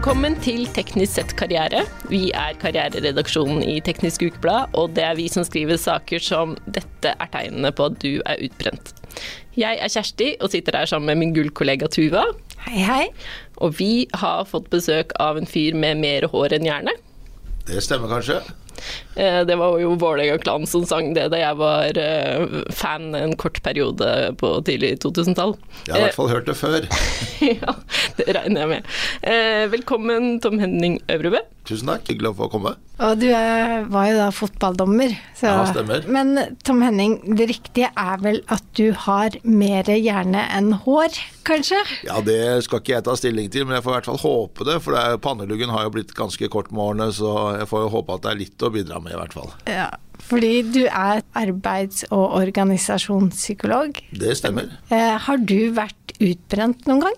Velkommen til Teknisk sett karriere. Vi er karriereredaksjonen i Teknisk Ukeblad, og det er vi som skriver saker som 'Dette er tegnene på at du er utbrent'. Jeg er Kjersti og sitter her sammen med min gullkollega Tuva. Hei, hei. Og vi har fått besøk av en fyr med mer hår enn hjerne. Det stemmer kanskje. Eh, Det var jo Vålerenga Klan som sang det da jeg var eh, fan en kort periode på tidlig 2000-tall. Jeg har i hvert fall hørt det før. ja, det regner jeg med. Eh, Velkommen, Tom Henning Øvrebø. Tusen takk, hyggelig å få komme. Og du er, var jo da fotballdommer. Så. Ja, stemmer. Men Tom Henning, det riktige er vel at du har mer hjerne enn hår, kanskje? Ja, det skal ikke jeg ta stilling til, men jeg får i hvert fall håpe det. For det er, panneluggen har jo blitt ganske kort med årene, så jeg får jo håpe at det er litt å bidra med, i hvert fall. Ja. Fordi du er arbeids- og organisasjonspsykolog. Det stemmer. Eh, har du vært utbrent noen gang?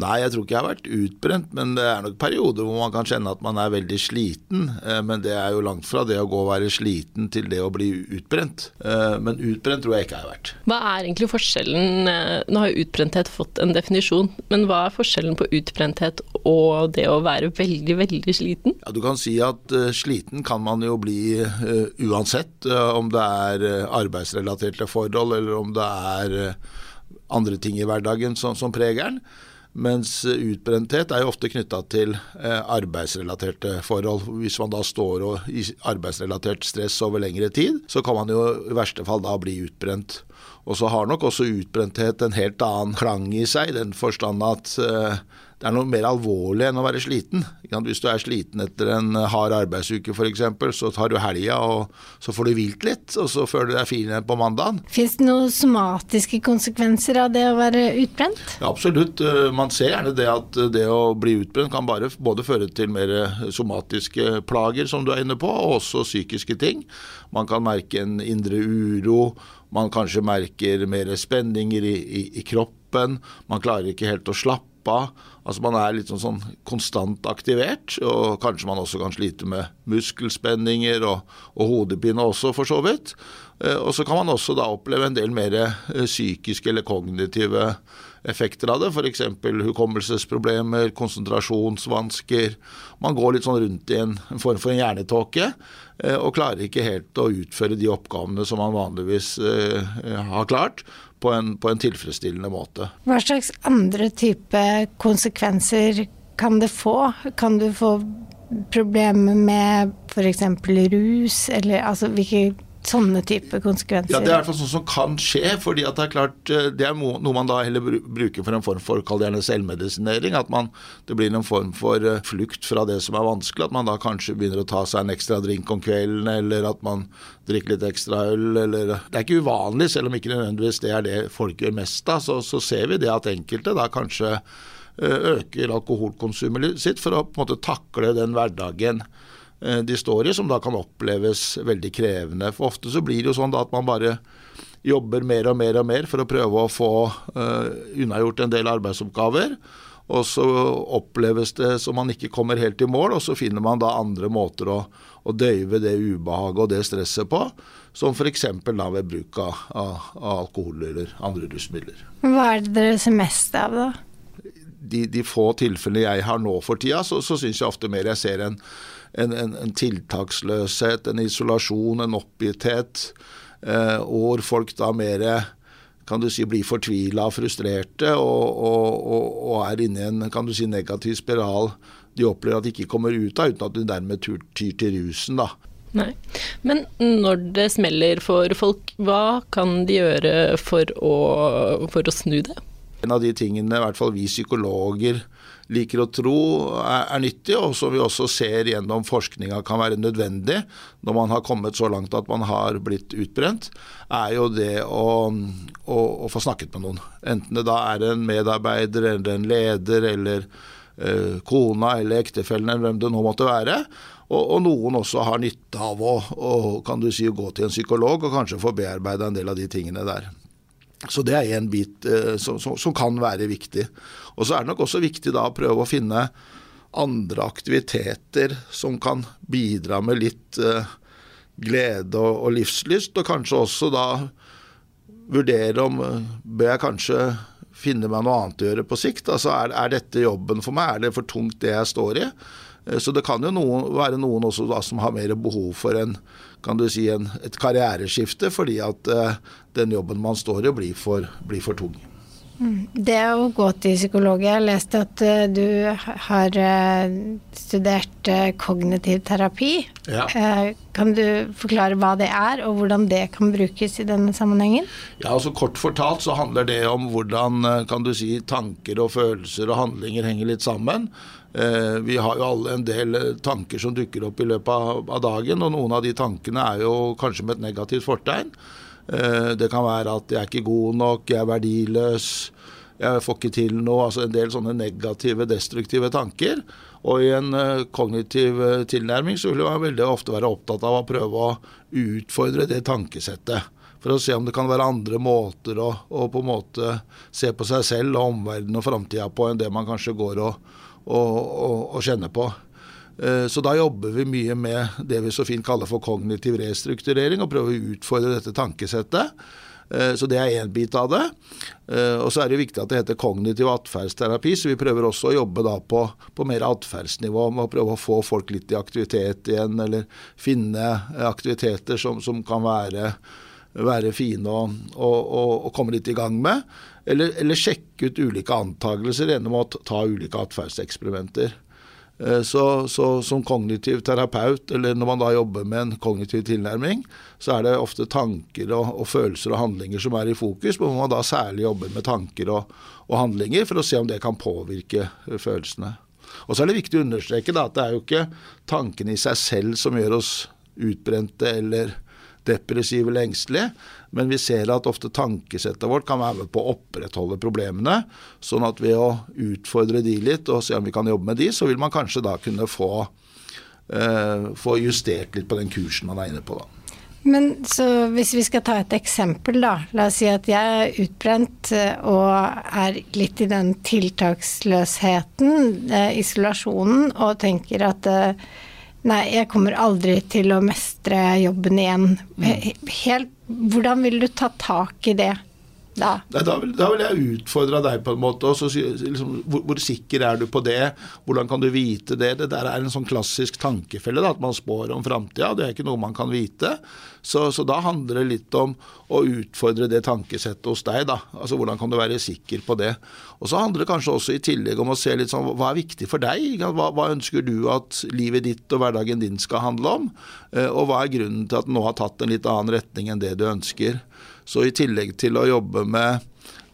Nei, jeg tror ikke jeg har vært utbrent, men det er nok perioder hvor man kan kjenne at man er veldig sliten. Eh, Men det er jo langt fra det å gå og være sliten til det å bli utbrent. Eh, Men utbrent tror jeg ikke jeg har vært. Hva er egentlig forskjellen eh, Nå har jo utbrenthet fått en definisjon, men hva er forskjellen på utbrenthet og det å være veldig, veldig sliten? Ja, Du kan si at sliten kan man jo bli uansett, om det er arbeidsrelaterte forhold eller om det er andre ting i hverdagen som, som preger den. Mens eh, utbrenthet er jo ofte knytta til eh, arbeidsrelaterte forhold. Hvis man da står i arbeidsrelatert stress over lengre tid, så kan man jo i verste fall da bli utbrent. Og så har nok også utbrenthet en helt annen klang i seg, i den forstand at eh, det er noe mer alvorlig enn å være sliten. Hvis du er sliten etter en hard arbeidsuke f.eks., så tar du helga og så får du hvilt litt, og så føler du deg fin igjen på mandagen. Fins det noen somatiske konsekvenser av det å være utbrent? Ja, absolutt. Eh, Man ser gjerne det at det å bli utbrent kan bare både føre til mer somatiske plager, som du er inne på, og også psykiske ting. Man kan merke en indre uro, man kanskje merker mer spenninger i, i, i kroppen, man klarer ikke helt å slappe av. Altså Man er litt sånn, sånn konstant aktivert, og kanskje man også kan slite med muskelspenninger og, og hodepine også, for så vidt. Eh, Og så kan man også da oppleve en del mer eh, psykiske eller kognitive effekter av det, f.eks. hukommelsesproblemer, konsentrasjonsvansker. Man går litt sånn rundt i en, form for en hjernetåke eh, og klarer ikke helt å utføre de oppgavene som man vanligvis har klart, på en, på en tilfredsstillende måte. Hva slags andre type konsekvenser kan det få? Kan du få problemer med f.eks. rus, eller altså hvilke sånne type konsekvenser? Ja, Det er i hvert fall sånn som kan skje. fordi at Det er klart, eh, det er noe man da heller bruker for en form for kall gjerne selvmedisinering. At man, det blir en form for eh, flukt fra det som er vanskelig. At man da kanskje begynner å ta seg en ekstra drink om kvelden, eller at man drikker litt ekstra øl. eller Det er ikke uvanlig, selv om ikke nødvendigvis det er det folk gjør mest av. Så, så ser vi det at enkelte da kanskje eh, øker alkoholkonsumet sitt for å på en måte takle den hverdagen eh, de står i, som da kan oppleves veldig krevende. For ofte så blir det jo sånn at man bare jobber mer og mer og mer for å prøve å få uh, unnagjort en del arbeidsoppgaver. Og så oppleves det som man ikke kommer helt i mål, og så finner man da andre måter å, å døyve det ubehaget og det stresset på. Som f.eks. da ved bruk av, av alkohol eller andre rusmidler Hva er det dere ser mest av, da? de, de få tilfellene jeg har nå for tida, så, så syns jeg ofte mer jeg ser en, en, en, en tiltaksløshet, en isolasjon, en oppgitthet, eh, hvor folk da mer kan du si, blir fortvila og frustrerte og, og, og, og er inne i en kan du si, negativ spiral de opplever at de ikke kommer ut av, uten at de dermed tyr til rusen. da. Nei. Men når det smeller for folk, hva kan de gjøre for å, for å snu det? En av de tingene i hvert fall vi psykologer liker å tro er, er nyttig, og som vi også ser gjennom forskninga kan være nødvendig når man har kommet så langt at man har blitt utbrent, er jo det å, å, å få snakket med noen. Enten det da er en medarbeider eller en leder eller eh, kona eller ektefellen eller hvem det nå måtte være. Og, og noen også har nytte av å, å kan du si, gå til en psykolog og kanskje få bearbeida en del av de tingene der. Så det er en bit eh, som, som, som kan være viktig. Og så er det nok også viktig da å prøve å finne andre aktiviteter som kan bidra med litt eh, glede og, livslyst, og kanskje også da vurdere om eh, bør jeg kanskje finne meg noe annet å gjøre på sikt. Altså er, er dette jobben for meg, er det for tungt det jeg står i? Eh, så det kan jo noen, være noen også da som har mer behov for en, kan du si, en, et karriereskifte, fordi at uh, den jobben man står i, blir for, blir for tung. Mm. Det å gå til psykolog Jeg leste at uh, du har uh, studert kognitiv terapi. Ja. Kan du forklare hva det er, og hvordan det kan brukes i denne sammenhengen? Ja, altså Kort fortalt så handler det om hvordan kan du si, tanker og følelser og handlinger henger litt sammen. Eh, vi har jo alle en del eh, tanker som dukker opp i løpet av dagen, og noen av de tankene er jo kanskje med et negativt fortegn. Eh, det kan være at jeg er ikke god nok, jeg er verdiløs, jeg får ikke til noe. Altså en del sånne negative, destruktive tanker. Og i en kognitiv tilnærming så vil jeg veldig ofte være opptatt av å prøve å utfordre det tankesettet. For å se om det kan være andre måter å, å på en måte se på seg selv og omverdenen og framtida på enn det man kanskje går og og, og, å kjenne på. Eh, så da jobber vi mye med det vi så fint kaller for kognitiv restrukturering, og prøver å utfordre dette tankesettet. Eh, så det er én bit av det. Eh, og så er det viktig at det heter kognitiv atferdsterapi, så vi prøver også å jobbe da på, på mer atferdsnivå, med å prøve å få folk litt i aktivitet igjen, eller finne aktiviteter som, som kan være, være fine å, å komme litt i gang med. Eller, eller sjekke ut ulike antakelser gjennom å ta ulike atferdseksperimenter. Eh, så, så, som kognitiv terapeut, eller når man da jobber med en kognitiv tilnærming, så er det ofte tanker og, og følelser og handlinger som er i fokus, men man da særlig jobber med tanker og, og, handlinger for å se om det kan påvirke eh, følelsene. Og så er det viktig å understreke da, at det er jo ikke tankene i seg selv som gjør oss utbrente eller depressive eller engstelige, men vi ser at ofte tankesettet vårt kan være med på å opprettholde problemene. Sånn at ved å utfordre de litt og se om vi kan jobbe med de, så vil man kanskje da kunne få, eh, få justert litt på den kursen man er inne på. da. Men så hvis vi skal ta et eksempel, da. La oss si at jeg er utbrent eh, og er litt i den tiltaksløsheten, eh, isolasjonen, og tenker at eh, Nei, jeg kommer aldri til å mestre jobben igjen. Mm. Helt, hvordan vil du ta tak i det? Da? Da vil, da vil, jeg utfordre deg på en måte. Også, liksom, hvor, hvor, sikker er du på det? Hvordan kan du vite det? Det der er en sånn klassisk tankefelle, da, at man spår om framtida. Det er ikke noe man kan vite. Så, så, da handler det litt om å utfordre det tankesettet hos deg. da, altså Hvordan kan du være sikker på det. Og Så handler det kanskje også i tillegg om å se litt sånn, hva er viktig for deg? Hva, hva ønsker du at livet ditt og hverdagen din skal handle om? Eh, og hva er grunnen til at den nå har tatt en litt annen retning enn det du ønsker? Så i tillegg til å jobbe med,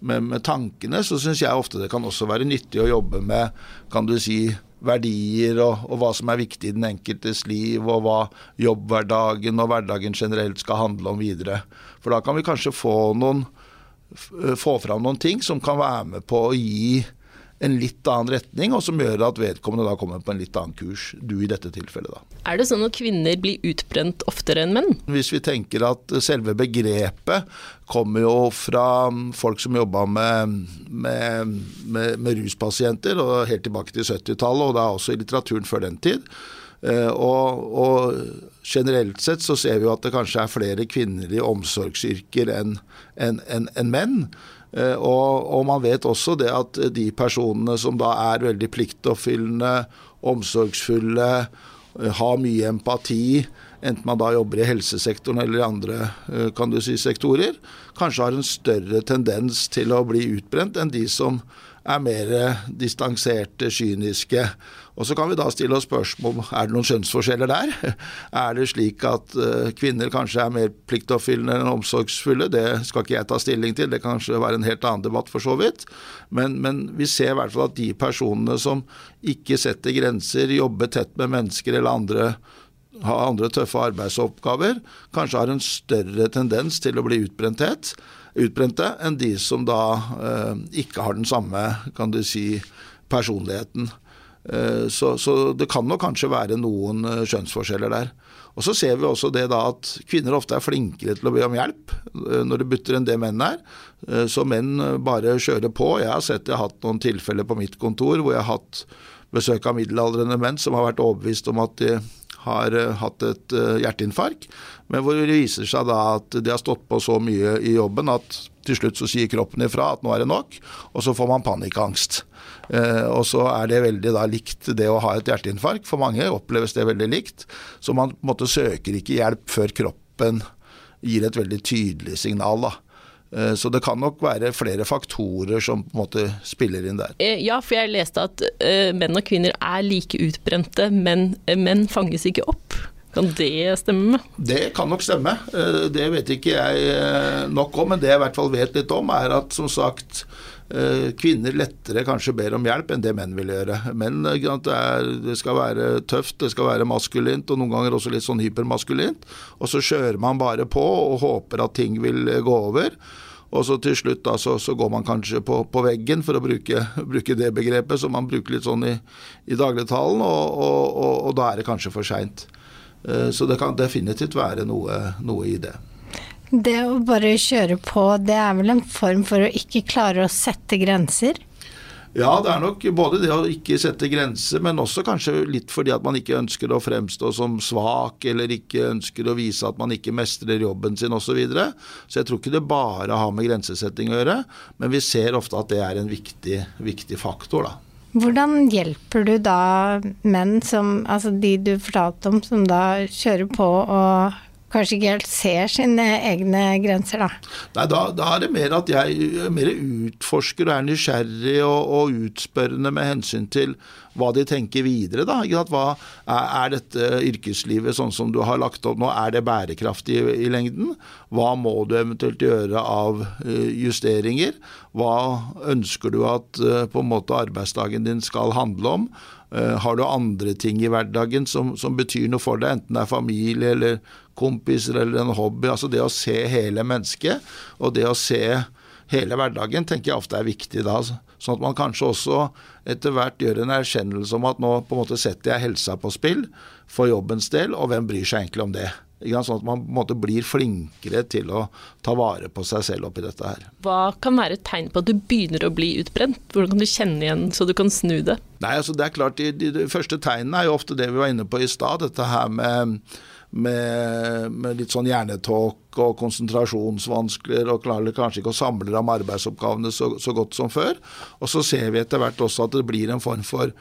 med, med tankene, så syns jeg ofte det kan også være nyttig å jobbe med kan du si, verdier og, og, hva som er viktig i den enkeltes liv, og hva jobbhverdagen og hverdagen generelt skal handle om videre. For da kan vi kanskje få, noen, få fram noen ting som kan være med på å gi en litt annen retning, og som gjør at vedkommende da kommer på en litt annen kurs. Du i dette tilfellet, da. Er det sånn at kvinner blir utbrent oftere enn menn? Hvis vi tenker at selve begrepet kommer jo fra folk som jobba med, med, med, med, ruspasienter, og helt tilbake til 70-tallet, og da også i litteraturen før den tid. Eh, og, og, generelt sett så ser vi jo at det kanskje er flere kvinner i omsorgsyrker enn en, en, en menn. Eh, og, og, man vet også det at de personene som da er veldig pliktoppfyllende, omsorgsfulle, eh, har mye empati, enten man da jobber i helsesektoren eller i andre eh, kan du si, sektorer, kanskje har en større tendens til å bli utbrent enn de som er mer distanserte, kyniske. Og Så kan vi da stille oss spørsmål om er det noen kjønnsforskjeller der. Er det slik at uh, kvinner kanskje er mer pliktoppfyllende enn omsorgsfulle? Det skal ikke jeg ta stilling til, det kan kanskje være en helt annen debatt for så vidt. Men, men vi ser i hvert fall at de personene som ikke setter grenser, jobber tett med mennesker eller andre har andre tøffe arbeidsoppgaver, kanskje har en større tendens til å bli utbrenthet utbrente enn de som da eh, ikke har den samme, kan du si, personligheten. Eh, så, så, det kan nok kanskje være noen skjønnsforskjeller der. Og Så ser vi også det da at kvinner ofte er flinkere til å be om hjelp eh, når det butter enn det menn er. Eh, så menn bare kjører på. Jeg har sett jeg har hatt noen tilfeller på mitt kontor hvor jeg har hatt besøk av middelaldrende menn som har vært overbevist om at de har uh, hatt et uh, hjerteinfarkt, men hvor det viser seg da at de har stått på så mye i jobben at til slutt så sier kroppen ifra at nå er det nok, og så får man panikkangst. Eh, og så er det veldig da likt det å ha et hjerteinfarkt. For mange oppleves det veldig likt. Så man på en måte søker ikke hjelp før kroppen gir et veldig tydelig signal. da. Eh, så det kan nok være flere faktorer som på en måte spiller inn der. Eh, ja, for jeg leste at uh, menn og kvinner er like utbrente, men menn fanges ikke opp. Kan det stemme? Det kan nok stemme. Det vet ikke jeg nok om, men det jeg i hvert fall vet litt om, er at som sagt kvinner lettere kanskje ber om hjelp enn det menn vil gjøre. Menn det, er, det, skal være tøft, det skal være maskulint, og noen ganger også litt sånn hypermaskulint. Og så kjører man bare på og håper at ting vil gå over. Og så til slutt da, så, så går man kanskje på, på veggen, for å bruke, bruke, det begrepet som man bruker litt sånn i, i dagligtalen, og, og, og, og, da er det kanskje for seint. Eh, så det kan definitivt være noe, noe i det. Det å bare kjøre på, det er vel en form for å ikke klare å sette grenser? Ja, det er nok både det å ikke sette grenser, men også kanskje litt fordi at man ikke ønsker å fremstå som svak, eller ikke ønsker å vise at man ikke mestrer jobben sin osv. Så, videre. så jeg tror ikke det bare har med grensesetting å gjøre, men vi ser ofte at det er en viktig, viktig faktor, da. Hvordan hjelper du da menn som, altså de du fortalte om, som da kjører på og kanskje ikke helt ser sine egne grenser, da? Nei, da, da er det mer at jeg mer utforsker og er nysgjerrig og, og utspørrende med hensyn til hva de tenker videre. da, Hva, er, dette yrkeslivet sånn som du har lagt opp nå, er det bærekraftig i, i lengden? Hva må du eventuelt gjøre av uh, justeringer? Hva ønsker du at uh, på en måte arbeidsdagen din skal handle om? Uh, har du andre ting i hverdagen som, som betyr noe for deg, enten det er familie eller kompiser eller en hobby? Altså det å se hele mennesket, og det å se hele hverdagen, tenker jeg ofte er viktig da. Sånn at man kanskje også etter hvert gjør en erkjennelse om at nå på en måte setter jeg helsa på spill for jobbens del, og hvem bryr seg egentlig om det? Sånn at man på en måte blir flinkere til å ta vare på seg selv oppi dette her. Hva kan være et tegn på at du begynner å bli utbrent? Hvordan kan du kjenne igjen så du kan snu det? Nei, altså det er klart, De, de, de første tegnene er jo ofte det vi var inne på i stad. Dette her med med, med, litt sånn hjernetåk og konsentrasjonsvansker og klarer kanskje ikke å samle om arbeidsoppgavene så, så, godt som før. Og så ser vi etter hvert også at det blir en form for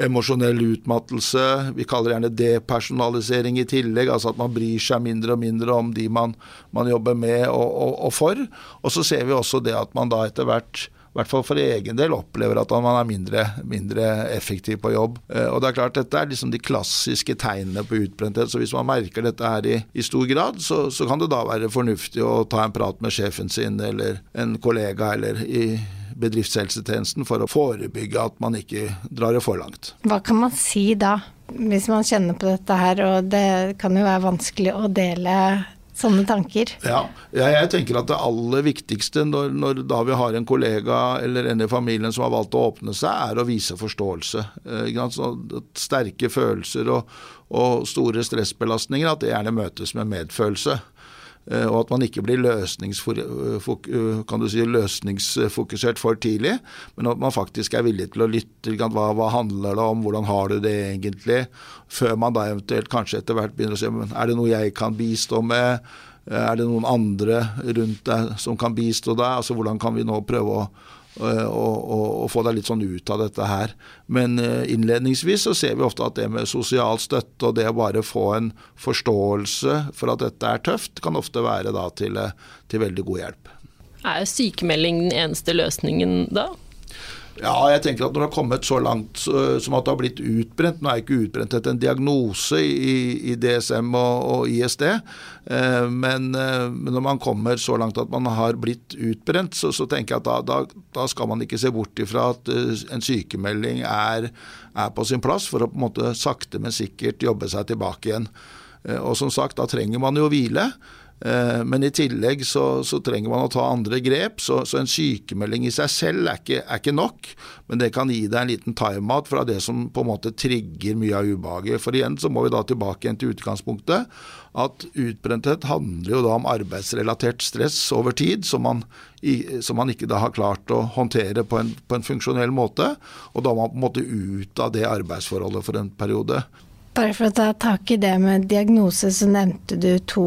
emosjonell utmattelse. Vi kaller det gjerne depersonalisering i tillegg, altså at man bryr seg mindre og mindre om de man, man jobber med og, og, og for. Og så ser vi også det at man da etter hvert i hvert fall for egen del opplever at man er mindre, mindre effektiv på jobb. Eh, og det er klart Dette er liksom de klassiske tegnene på utbrenthet. så Hvis man merker dette her i, i stor grad, så, så, kan det da være fornuftig å ta en prat med sjefen sin eller en kollega eller i bedriftshelsetjenesten for å forebygge at man ikke drar det for langt. Hva kan man si da, hvis man kjenner på dette her, og det kan jo være vanskelig å dele sånne tanker? Ja, jeg tenker at det aller viktigste når, når, da vi har en kollega eller en i familien som har valgt å åpne seg, er å vise forståelse. Eh, sterke følelser og, og store stressbelastninger, at det gjerne møtes med medfølelse. Eh, og at man ikke blir eh, si, løsningsfokusert for tidlig, men at man faktisk er villig til å lytte. Hva, hva, handler det om, hvordan har du det egentlig? Før man da eventuelt kanskje etter hvert begynner å si er det noe jeg kan bistå med? Er det noen andre rundt deg som kan bistå deg? Altså Hvordan kan vi nå prøve å Eh, og, få deg litt sånn ut av dette her. Men eh, innledningsvis så ser vi ofte at det med sosial støtte og det å bare få en forståelse for at dette er tøft, kan ofte være da til, eh, til veldig god hjelp. Er sykemelding den eneste løsningen da? Ja, jeg tenker at når det har kommet så langt som at det har blitt utbrent Nå er ikke utbrenthet en diagnose i, i DSM og, og ISD, eh, men, eh, når man kommer så langt at man har blitt utbrent, så, så tenker jeg at da, da, da, skal man ikke se bort ifra at uh, en sykemelding er, er, på sin plass for å på en måte sakte, men sikkert jobbe seg tilbake igjen. Eh, og som sagt, da trenger man jo hvile. Eh, men i tillegg så, så, trenger man å ta andre grep, så, så en sykemelding i seg selv er ikke, er ikke, nok. Men det kan gi deg en liten time-out fra det som på en måte trigger mye av ubehaget. For igjen så må vi da tilbake igjen til utgangspunktet. At utbrenthet handler jo da om arbeidsrelatert stress over tid, som man, som man ikke da har klart å håndtere på en, på en funksjonell måte. Og da må man på en måte ut av det arbeidsforholdet for en periode. Bare for å ta tak i det med diagnose, så nevnte du to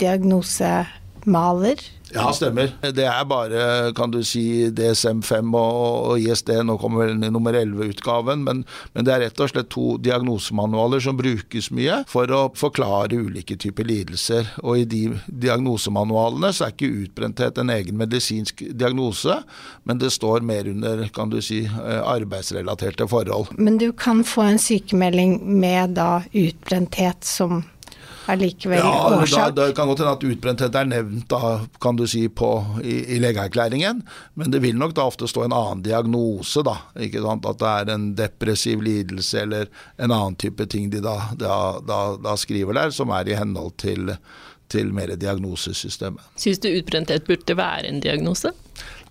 diagnosemaler. Ja, stemmer. Det er bare, kan du si, DSM-5 og, ISD, nå kommer vel nummer 11-utgaven, men, men, det er rett og slett to diagnosemanualer som brukes mye for å forklare ulike typer lidelser. Og i de diagnosemanualene så er ikke utbrenthet en egen medisinsk diagnose, men det står mer under, kan du si, eh, arbeidsrelaterte forhold. Men du kan få en sykemelding med da utbrenthet som allikevel ja, årsak? Da, det kan godt hende at utbrenthet er nevnt da, kan du si, på, i, i legeerklæringen, men det vil nok da ofte stå en annen diagnose, da. Ikke sant? At det er en depressiv lidelse eller en annen type ting de da, da, da skriver der, som er i henhold til, til mer diagnosesystemet. Syns du utbrenthet burde være en diagnose?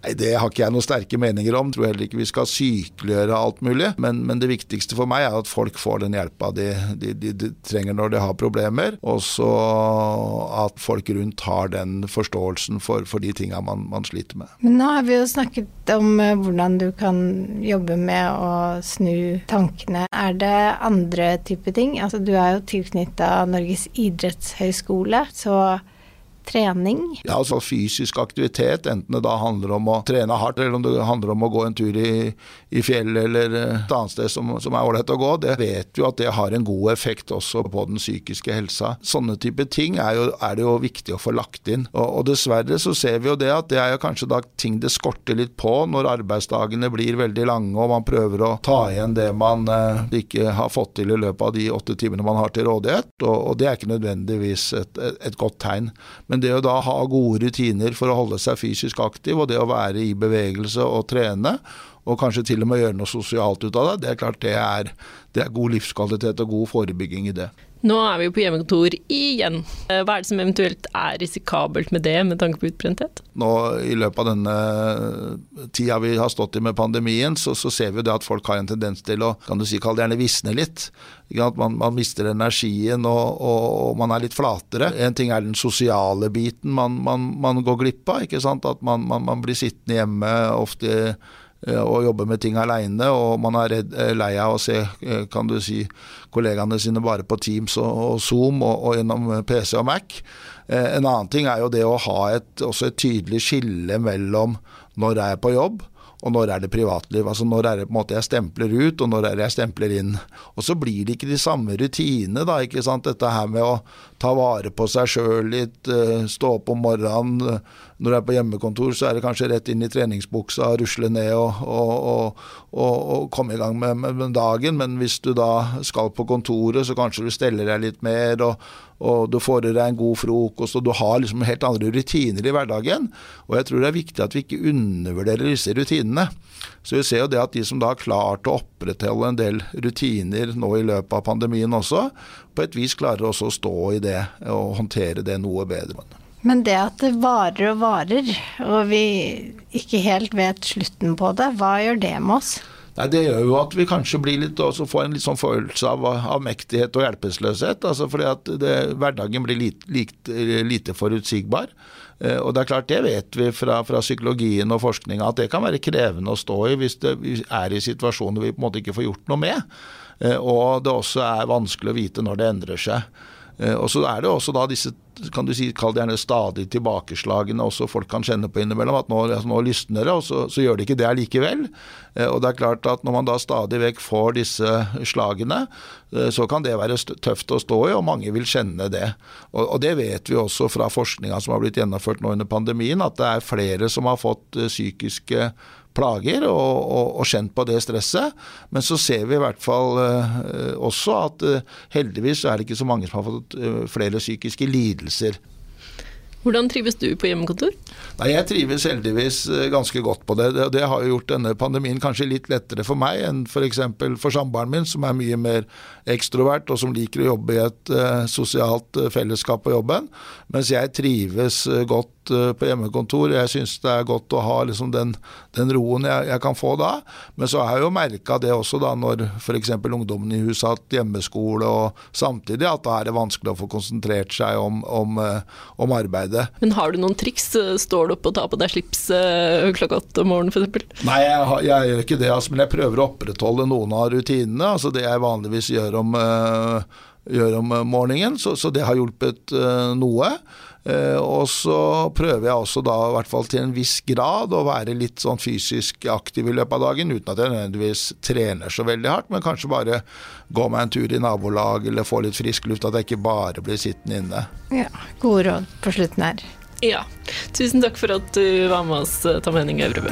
Nei, Det har ikke jeg noen sterke meninger om. Tror heller ikke vi skal sykeliggjøre alt mulig. Men, men, det viktigste for meg er at folk får den hjelpa de, de, de, de, trenger når de har problemer. Og så at folk rundt har den forståelsen for, for de tinga man, man, sliter med. Men nå har vi jo snakket om eh, hvordan du kan jobbe med å snu tankene. Er det andre type ting? Altså du er jo tilknytta Norges idrettshøyskole. så trening? Ja, altså fysisk aktivitet, enten det da handler om å trene hardt, eller om det handler om å gå en tur i, i fjellet eller et annet sted som, som er ålreit å gå, det vet jo at det har en god effekt også på den psykiske helsa. Sånne type ting er, jo, er det jo viktig å få lagt inn. Og, og, dessverre så ser vi jo det at det er jo kanskje da ting det skorter litt på når arbeidsdagene blir veldig lange og man prøver å ta igjen det man eh, ikke har fått til i løpet av de åtte timene man har til rådighet, og, og det er ikke nødvendigvis et, et, et godt tegn. Men det å da ha gode rutiner for å holde seg fysisk aktiv, og det å være i bevegelse og trene, og kanskje til og med gjøre noe sosialt ut av det, det er klart det er, det er god livskvalitet og god forebygging i det. Nå er vi jo på hjemmekontor igjen. Eh, hva er det som eventuelt er risikabelt med det, med tanke på utbrenthet? Nå I løpet av denne tida vi har stått i med pandemien, så, så ser vi det at folk har en tendens til å kan du si, kall det gjerne visne litt. Man, man, mister energien og, og, og, man er litt flatere. En ting er den sosiale biten man, man, man går glipp av. ikke sant? At man, blir sittende hjemme ofte Eh, og jobber med ting aleine, og man er redd, eh, lei av å se eh, kan du si, kollegaene sine bare på Teams og, og Zoom og, og, gjennom PC og Mac. En annen ting er jo det å ha et, et tydelig skille mellom når jeg er på jobb, og når er det privatliv. Altså når er det på en måte jeg stempler ut, og når er det jeg stempler inn. Og så blir det ikke de samme rutinene, da. ikke sant. Dette her med å ta vare på seg sjøl litt, stå opp om morgenen når du er på hjemmekontor, så er det kanskje rett inn i treningsbuksa, rusle ned og, og, og, og komme i gang med, med, med, dagen. Men hvis du da skal på kontoret, så kanskje du steller deg litt mer, og, du får i deg en god frokost, og du har liksom helt andre rutiner i hverdagen. Og jeg tror det er viktig at vi ikke undervurderer disse rutinene. Så vi ser jo det at de som da har klart å opprettholde en del rutiner nå i løpet av pandemien også, på et vis klarer også å stå i det og håndtere det noe bedre. Men det at det varer og varer, og vi ikke helt vet slutten på det, hva gjør det med oss? Nei, Det gjør jo at vi kanskje blir litt, får en litt sånn følelse av, av mektighet og hjelpeløshet. Altså fordi at det, hverdagen blir lite, lite, lite forutsigbar. Eh, og det er klart, det vet vi fra, fra psykologien og forskninga, at det kan være krevende å stå i hvis det er i situasjoner vi på en måte ikke får gjort noe med. Eh, og det også er vanskelig å vite når det endrer seg. Eh, og så er det også da disse kan du si, kall det gjerne stadig tilbakeslagene også folk kan kjenne på innimellom. At nå, altså, nå lysner det, og så, så, gjør det ikke det allikevel. Eh, og det er klart at når man da stadig vekk får disse slagene, eh, så kan det være tøft å stå i, og mange vil kjenne det. Og, og det vet vi også fra forskninga som har blitt gjennomført nå under pandemien, at det er flere som har fått psykiske plager og, og, og, kjent på det stresset. Men så ser vi i hvert fall uh, også at uh, heldigvis er det ikke så mange som har fått uh, flere psykiske lidelser. Hvordan trives du på hjemmekontor? Nei, Jeg trives heldigvis ganske godt på det. Det, har jo gjort denne pandemien kanskje litt lettere for meg enn f.eks. For, for samboeren min, som er mye mer ekstrovert og som liker å jobbe i et uh, sosialt fellesskap på jobben. Mens jeg trives godt uh, på hjemmekontor. Jeg syns det er godt å ha liksom den, den, roen jeg, jeg, kan få da. Men så har jeg jo merka det også da når f.eks. ungdommen i huset har hatt hjemmeskole, og samtidig at da er det vanskelig å få konsentrert seg om, om, uh, om arbeidet. Men har du noen triks? Står du opp og tar på deg slips eh, klokka åtte om morgenen f.eks.? Nei, jeg, jeg, gjør ikke det, altså, men jeg prøver å opprettholde noen av rutinene. altså Det jeg vanligvis gjør om, uh, gjør om morgenen, så, så det har hjulpet uh, noe. Eh, og så prøver jeg også da, i hvert fall til en viss grad, å være litt sånn fysisk aktiv i løpet av dagen, uten at jeg nødvendigvis trener så veldig hardt, men kanskje bare gå meg en tur i nabolag eller få litt frisk luft, at jeg ikke bare blir sittende inne. Ja, gode råd på slutten her. Ja. Tusen takk for at du var med oss, Tom Henning Øvrebø.